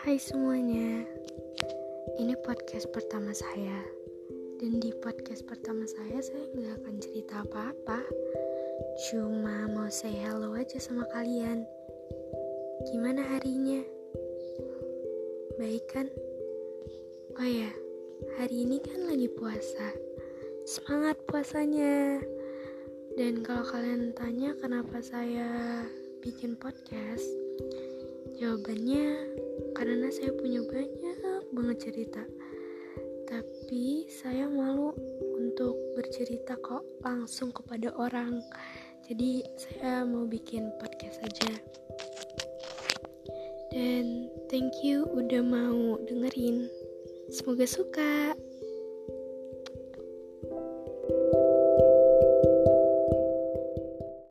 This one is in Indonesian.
Hai semuanya, ini podcast pertama saya Dan di podcast pertama saya, saya nggak akan cerita apa-apa Cuma mau say hello aja sama kalian Gimana harinya? Baik kan? Oh ya, hari ini kan lagi puasa Semangat puasanya! Dan kalau kalian tanya kenapa saya bikin podcast, jawabannya karena saya punya banyak banget cerita. Tapi saya malu untuk bercerita kok langsung kepada orang. Jadi saya mau bikin podcast saja. Dan thank you udah mau dengerin. Semoga suka.